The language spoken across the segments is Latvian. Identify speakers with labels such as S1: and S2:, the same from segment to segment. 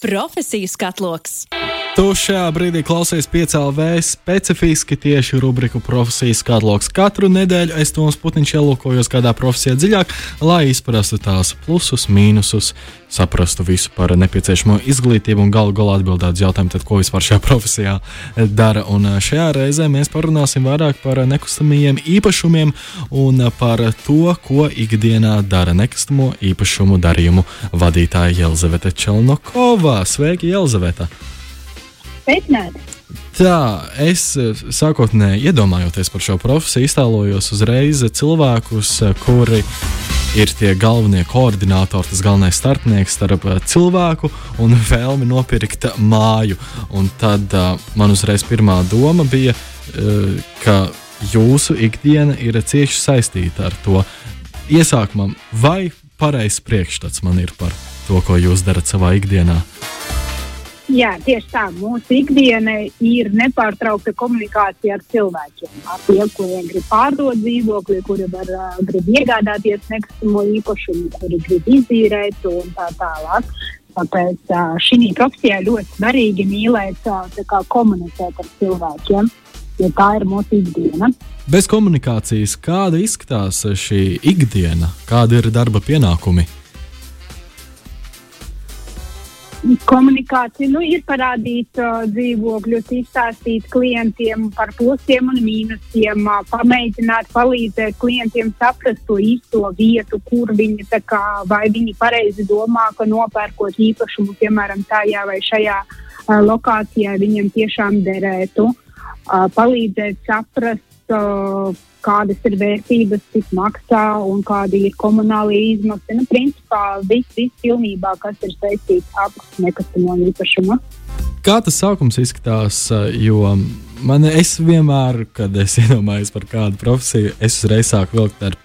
S1: Profesiju skatloks!
S2: Tu šajā brīdī klausies piecēlē specifiski tieši rubriku profesijas katloks. Katru nedēļu es to sputniņš ielūkojos kādā profesijā dziļāk, lai izprastu tās plusus, mīnusus, saprastu visu par nepieciešamo izglītību un galu galā atbildētu jautājumu, tad, ko vispār šajā profesijā dara. Un šajā reizē mēs parunāsim vairāk par nekustamajiem īpašumiem un par to, ko ikdienā dara nekustamo īpašumu darījumu vadītāja Jelzaveta Čelnokova. Sveiki, Jelzaveta!
S3: Sveicināti!
S2: Tā, es sākotnēji iedomājoties par šo profesiju, iztēlojos uzreiz cilvēkus, kuri ir tie galvenie koordinatori, tas galvenais starpnieks starp cilvēku un vēlmi nopirkt māju. Un tad uh, man uzreiz pirmā doma bija, uh, ka jūsu ikdiena ir cieši saistīta ar to. Iesākumā, vai pareizs priekšstats man ir par to, ko jūs darat savā ikdienā?
S3: Jā, tieši tā. Mūsu ikdiena ir nepārtraukta komunikācija ar cilvēkiem. Ar tiem, kuriem grib pārdot dzīvokli, kuri var, uh, grib iegādāties nekustamo īpašumu, kuri grib izīrēt un tā tālāk. Tāpēc uh, šī profesijā ļoti svarīgi mīlēt, uh, komunicēt ar cilvēkiem, jo tā ir mūsu ikdiena.
S2: Bez komunikācijas, kāda izskatās šī ikdiena, kāda ir darba pienākumi?
S3: Komunikācija nu, ir parādīt uh, dzīvokļus, izstāstīt klientiem par plusiem un mīnusiem, uh, pamēģināt palīdzēt klientiem saprast to īsto vietu, kur viņi kā, vai viņi pareizi domā, ka nopērkot īpašumu, piemēram, tajā vai šajā uh, lokācijā, viņiem tiešām derētu. Uh, palīdzēt saprast, kādas ir vērtības, cik maksā un kādi ir komunālie izmaksas. Nu, principā viss, viss pilnībā, kas ir saistīts ar nekustamo īpašumu.
S2: Kā tas sākums izskatās? Jo man es vienmēr, kad es iedomājos par kādu profesiju, es uzreiz sāku vilkt ar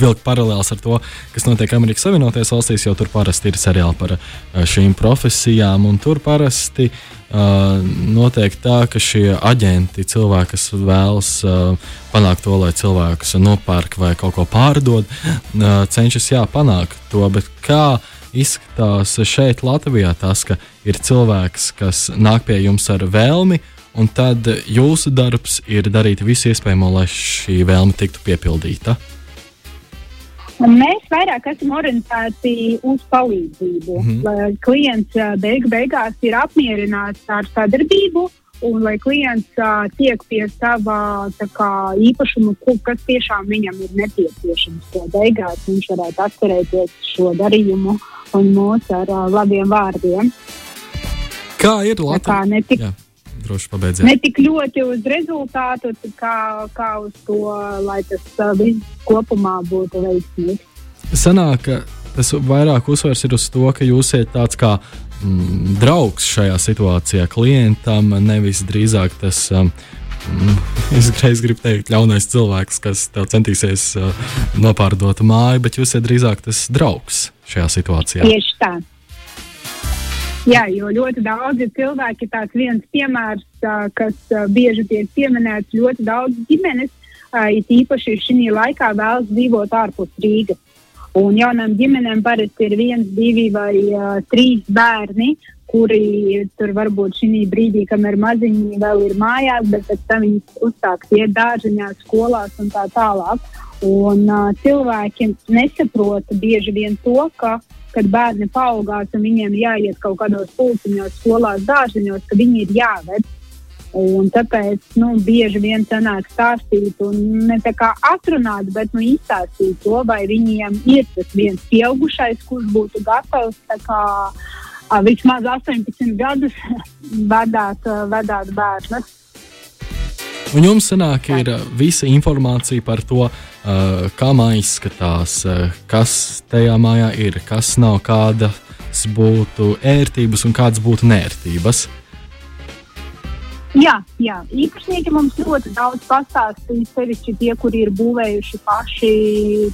S2: vilkt paralēlus ar to, kas notiek Amerikas Savienotajās valstīs, jo tur parasti ir seriāli par eh, šīm profesijām. Tur parasti uh, notiek tā, ka šie aģenti, cilvēki, kas vēlas uh, panākt to, lai cilvēkus nopērk vai kaut ko pārdod, uh, cenšas jā, panākt to. Bet kā izskatās šeit, Latvijā, tas, ka ir cilvēks, kas nāk pie jums ar vēlmi, un tad jūsu darbs ir darīt visu iespējamo, lai šī vēlme tiktu piepildīta?
S3: Mēs vairāk esam orientēti uz palīdzību, mm -hmm. lai klients beig beigās ir apmierināts ar sadarbību. Un lai klients uh, tiek pie sava kā, īpašuma, kas tiešām viņam ir nepieciešams, to beigās viņš varētu atcerēties šo darījumu un mūs ar uh, labiem vārdiem.
S2: Kā ir Latvijā? Droši pabeidziet.
S3: Ne tik ļoti uz rezultātu, kā, kā uz to, lai tas viss kopumā būtu veiksmīgs.
S2: Sanāk, ka tas vairāk uzsvers ir uz to, ka jūs esat tāds kā mm, draugs šajā situācijā klientam, nevis drīzāk tas. Um, Es reiz gribu teikt, ļaunais cilvēks, kas tev centīsies uh, nopārdot māju, bet jūs esat drīzāk tas draugs šajā situācijā.
S3: Tieši tā. Jā, jo ļoti daudzi cilvēki, tāds viens piemērs, kas bieži tiek pieminēts, ļoti daudz ģimenes, it īpaši šī laikā vēlas dzīvot ārpus Rīgas. Un jaunām ģimenēm parasti ir viens, divi vai uh, trīs bērni, kuri tur varbūt šī brīdī, kamēr maziņi vēl ir mājās, bet pēc tam viņi uzsāks iet dārziņā, skolās un tā tālāk. Un uh, cilvēki nesaprota bieži vien to, ka uh, kad bērni paaugās un viņiem jāiet kaut kādos pulciņos, skolās, dārziņos, ka viņi ir jāved. Un tāpēc nu, bieži vien sanāk stāstīt, un ne tā kā atrunāt, bet nu, izstāstīt to, vai viņiem ir tas viens pieaugušais, kurš būtu gatavs kā, vismaz 18 gadus vadāt, vadāt bērnus.
S2: Un jums sanāk, ir visa informācija par to, uh, kā māja izskatās, uh, kas tajā mājā ir, kas nav, kādas būtu ērtības un kādas būtu nērtības.
S3: Jā, jā, īpašnieki mums ļoti daudz pastāstīja. Sevišķi tie, kuri ir būvējuši paši,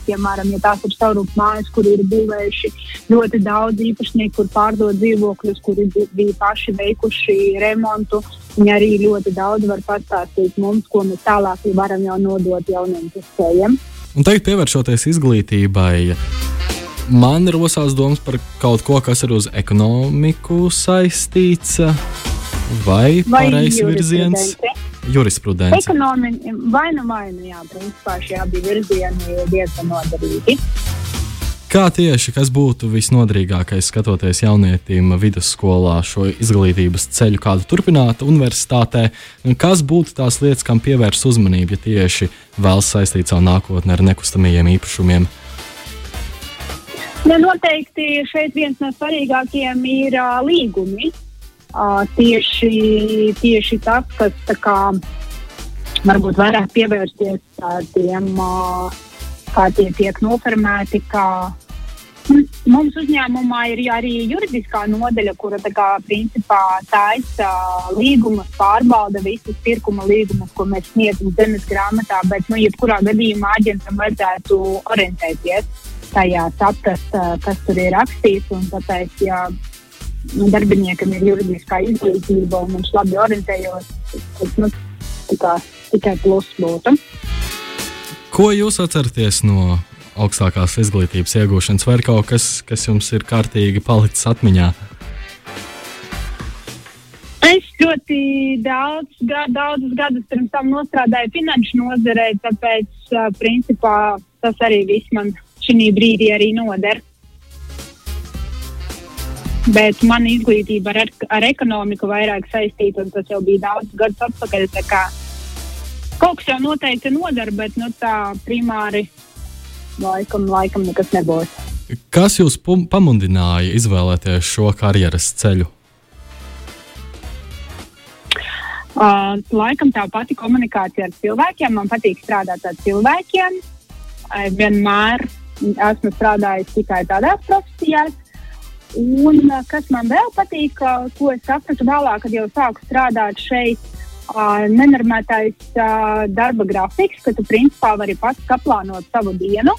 S3: piemēram, ja tās ir savrupes mājas, kur ir būvējuši ļoti daudz īpašnieku, kur pārdod dzīvokļus, kuri bija paši veikuši remontu. Viņi arī ļoti daudz var pastāstīt mums, ko mēs tālāk varam jau nodot jauniem pusējiem.
S2: Un tagad pievēršoties izglītībai, man rosās domas par kaut ko, kas ir uz ekonomiku saistīts, vai, vai pareizs virziens? Jurisprudence.
S3: Ekonomi, vai nu vai nu, jā, principā šie abi virzieni ir diezgan noderīgi.
S2: Kā tieši kas būtu visnoderīgākais skatoties jaunietim vidusskolā šo izglītības ceļu, kādu turpināt universitātē, un kas būtu tās lietas, kam pievērst uzmanību, ja tieši vēlas saistīt savu nākotni ar nekustamajiem īpašumiem?
S3: Ja noteikti šeit viens no svarīgākajiem ir uh, līgumi. Uh, tieši, tieši tas, kas kā, varbūt vairāk pievērsties uh, tiem, uh, kā tie tiek noformēti, kā Mums uzņēmumā ir arī juridiskā nodaļa, kura kā, principā taisa līgumus, pārbauda visus pirkuma līgumus, ko mēs sniedzam zemes grāmatā. Bet, nu, jebkurā gadījumā aģentam vajadzētu orientēties tajā, saprast, kas tur ir rakstīts. Tāpēc, ja nu, darbiniekam ir juridiskā izglītība un viņš labi orientējas, tas nu, tikai plus būtu.
S2: Ko jūs atceraties no augstākās izglītības iegūšanas, vai ir kaut kas, kas jums ir kārtīgi palicis atmiņā?
S3: Es ļoti daudz, gad, daudzus gadus pirms tam strādāju finanšu nozarē, tāpēc, principā, tas arī viss man šī brīdī arī noder. Bet mana izglītība ar, ar ekonomiku vairāk saistīta, un tas jau bija daudz gadus atpakaļ. Kaut kas jau noteikti nodara, bet nu, tā primāri laikam, laikam nekas nebūs.
S2: Kas jūs pamudināja izvēlēties šo karjeras ceļu?
S3: Uh, laikam tā pati komunikācija ar cilvēkiem. Man patīk strādāt ar cilvēkiem. Vienmēr esmu strādājis tikai tādās profesijās. Un uh, kas man vēl patīk, ko es sapratu vēlāk, kad jau sāku strādāt šeit, uh, nenormētais uh, darba grafiks, ka tu principā vari pats saplānot savu dienu.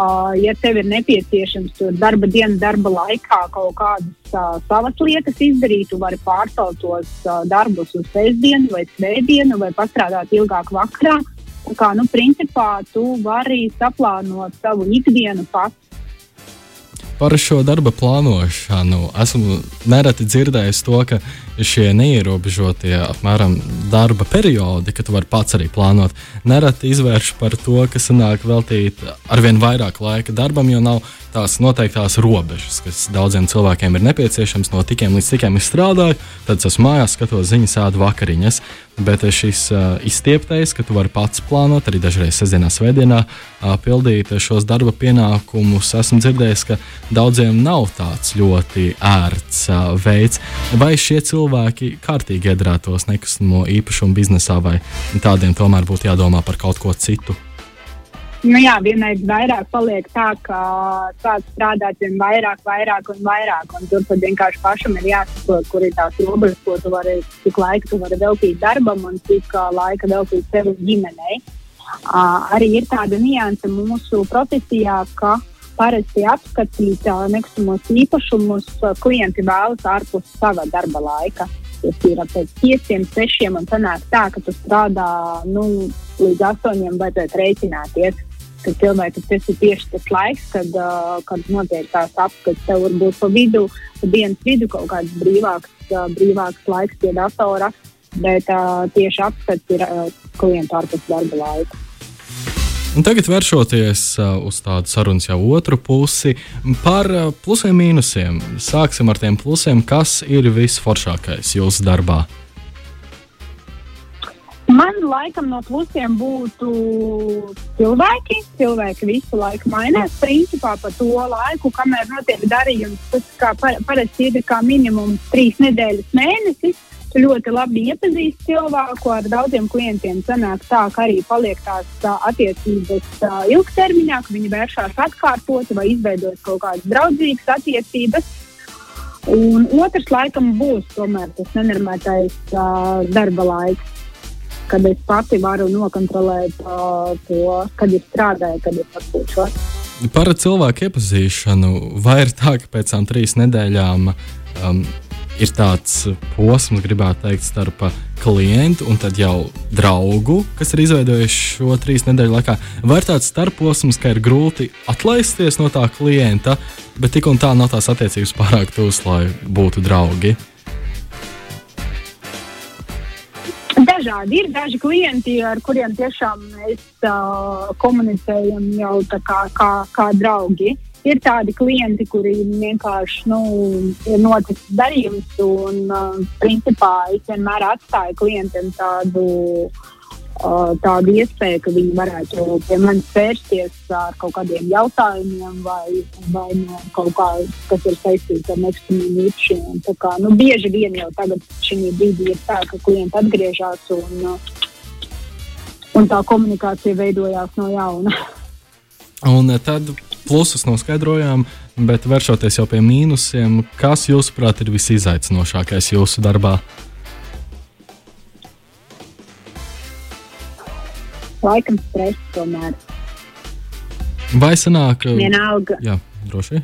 S3: Uh, ja tev ir nepieciešams tur darba dienas, darba laikā kaut kādas uh, savas lietas izdarīt, tu vari pārcelt tos uh, darbus uz sestdienu vai svētdienu vai pastrādāt ilgāk vakarā. Tā kā, nu, principā, tu vari saplānot savu ikdienu pats
S2: Par šo darba plānošanu. Esmu nereti dzirdējis to, ka šie neierobežotie apmēram darba periodi, ka tu vari pats arī plānot, nereti izvērš par to, ka sanāk veltīt arvien vairāk laika darbam, jo nav tās noteiktās robežas, kas daudziem cilvēkiem ir nepieciešams. No tikiem līdz tikiem es strādāju, tad es mājās skatos ziņas, ādu vakariņas. Bet šis uh, izstieptais, ka tu vari pats plānot, arī dažreiz sestdienā, svētdienā uh, pildīt šos darba pienākumus, esmu dzirdējis, ka daudziem nav tāds ļoti ērts uh, veids. Vai šie cilvēki kārtīgi iedarētos nekustamo īpašumu biznesā, vai tādiem tomēr būtu jādomā par kaut ko citu?
S3: Nu jā, vienreiz vairāk paliek tā, ka sāk strādāt vien vairāk, vairāk un vairāk. Un tur tad vienkārši pašam ir jāsaprot, kur ir tās robežas, ko tu vari, cik laika tu vari veltīt darbam un cik uh, laika veltīt sev ģimenei. Uh, arī ir tāda nianse mūsu profesijā, ka parasti apskatīt nekustamos īpašumus klienti vēlas ārpus sava darba laika. Tas ir pēc pieciem, sešiem, un sanāk tā, ka tu strādā nu, līdz astoņiem, vajadzētu rēķināties ka cilvēkam tas ir tieši tas laiks, kad, uh, kad notiek tās apskates. Tev varbūt pa vidu, pa dienas vidu kaut kāds brīvāks, uh, brīvāks laiks pie datora, bet uh, tieši apskates ir uh, klientu ārpus darba laika.
S2: Un tagad vēršoties uh, uz tādu sarunas jau otru pusi par uh, plusiem un mīnusiem. Sāksim ar tiem plusiem, kas ir visforšākais jūsu darbā.
S3: Man laikam no plusiem būtu cilvēki. Cilvēki visu laiku mainās. Principā pa to laiku, kamēr notiek darījums, tas kā par, parasti ir kā minimums trīs nedēļas mēnesis. Tu ļoti labi iepazīsti cilvēku, ar daudziem klientiem sanāk tā, ka arī paliek tās tā, attiecības ilgtermiņā, ka viņi vēršās atkārtot vai izveidot kaut kādas draudzīgas attiecības. Un otrs laikam būs tomēr tas nenormētais uh, darba laiks kad es pati varu nokontrolēt uh, to, kad ir strādāju, kad ir atpūšos.
S2: Par cilvēku iepazīšanu, vai ir tā, ka pēc tam trīs nedēļām um, ir tāds posms, gribētu teikt, starp klientu un tad jau draugu, kas ir izveidojuši šo trīs nedēļu laikā. Vai ir tāds starposms, ka ir grūti atlaisties no tā klienta, bet tik un tā nav tās attiecības pārāk tūs, lai būtu draugi?
S3: Dažādi ir daži klienti, ar kuriem tiešām mēs uh, komunicējam jau kā, kā, kā draugi. Uh, ir tādi klienti, kuriem vienkārši nu, ir noticis darījums, un uh, principā es vienmēr atstāju klientiem tādu. Uh, tādu iespēju, ka viņi varētu pie manis vērsties ar kaut kādiem jautājumiem, vai, vai no kaut kā, kas ir saistīts ar nekustamiem īpašumiem. Nu, bieži vien jau tagad šī brīdī ir tā, ka klienti atgriežas un, uh, un tā komunikācija veidojās no jauna.
S2: Un tad plusus noskaidrojām, bet vēršoties jau pie mīnusiem, kas jūsuprāt ir visizaicinošākais jūsu darbā?
S3: Laikam stress tomēr.
S2: Vai sanāk?
S3: Vienalga.
S2: Jā, droši.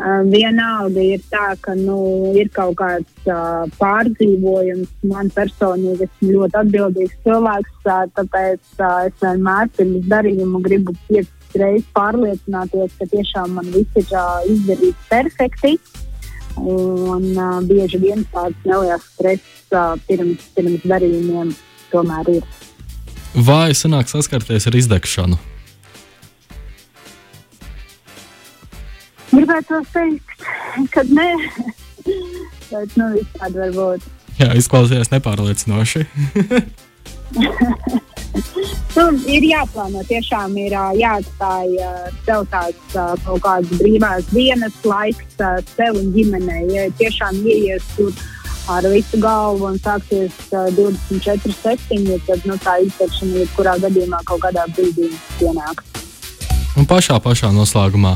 S3: Uh, vienalga ir tā, ka nu, ir kaut kāds uh, pārdzīvojums. Man personīgi esmu ļoti atbildīgs cilvēks, uh, tāpēc uh, es vienmēr pirms darījuma gribu piec, reizes pārliecināties, ka tiešām man viss ir uh, izdarīts perfekti. Un uh, bieži vien tāds neliels stress uh, pirms, pirms darījumiem tomēr ir.
S2: Vai sanāk saskarties ar izdegšanu?
S3: Gribētu teikt, ka nē, bet nu, visādi var būt.
S2: Jā, izklausījās nepārliecinoši.
S3: nu, ir jāplāno, tiešām ir jāatstāj sev tāds kaut kāds brīvās dienas laiks sev un ģimenei. Ja tiešām ieies tur ar visu galvu un sāksies 24, 7, tad nu, tā izteikšana jebkurā gadījumā kaut kādā brīdī pienāks.
S2: Un pašā, pašā noslēgumā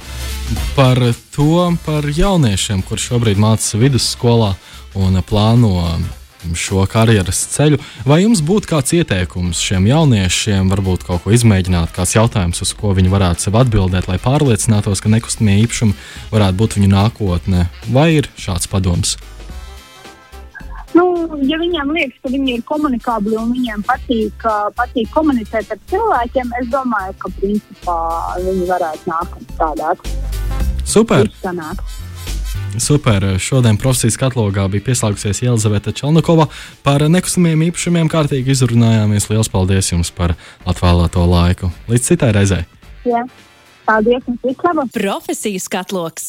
S2: par to, par jauniešiem, kurš šobrīd mācās vidusskolā un plāno šo karjeras ceļu. Vai jums būtu kāds ieteikums šiem jauniešiem, varbūt kaut ko izmēģināt, kāds jautājums, uz ko viņi varētu sev atbildēt, lai pārliecinātos, ka nekustamie īpašumi varētu būt viņu nākotne? Vai ir šāds padoms?
S3: Nu, ja viņiem liekas, ka viņi ir komunikabli un viņiem patīk, patīk komunicēt ar cilvēkiem, es domāju, ka principā viņi varētu nākt un strādāt.
S2: Super! Izsanāk. Super. Šodien profesijas katalogā bija pieslēgusies Jelizaveta Čelnakova. Par nekustamiem īpašumiem kārtīgi izrunājāmies. Lielas paldies jums par atvēlēto laiku. Līdz citai reizei.
S3: Jā. Paldies jums! Vislabāk!
S1: Profesijas katloks!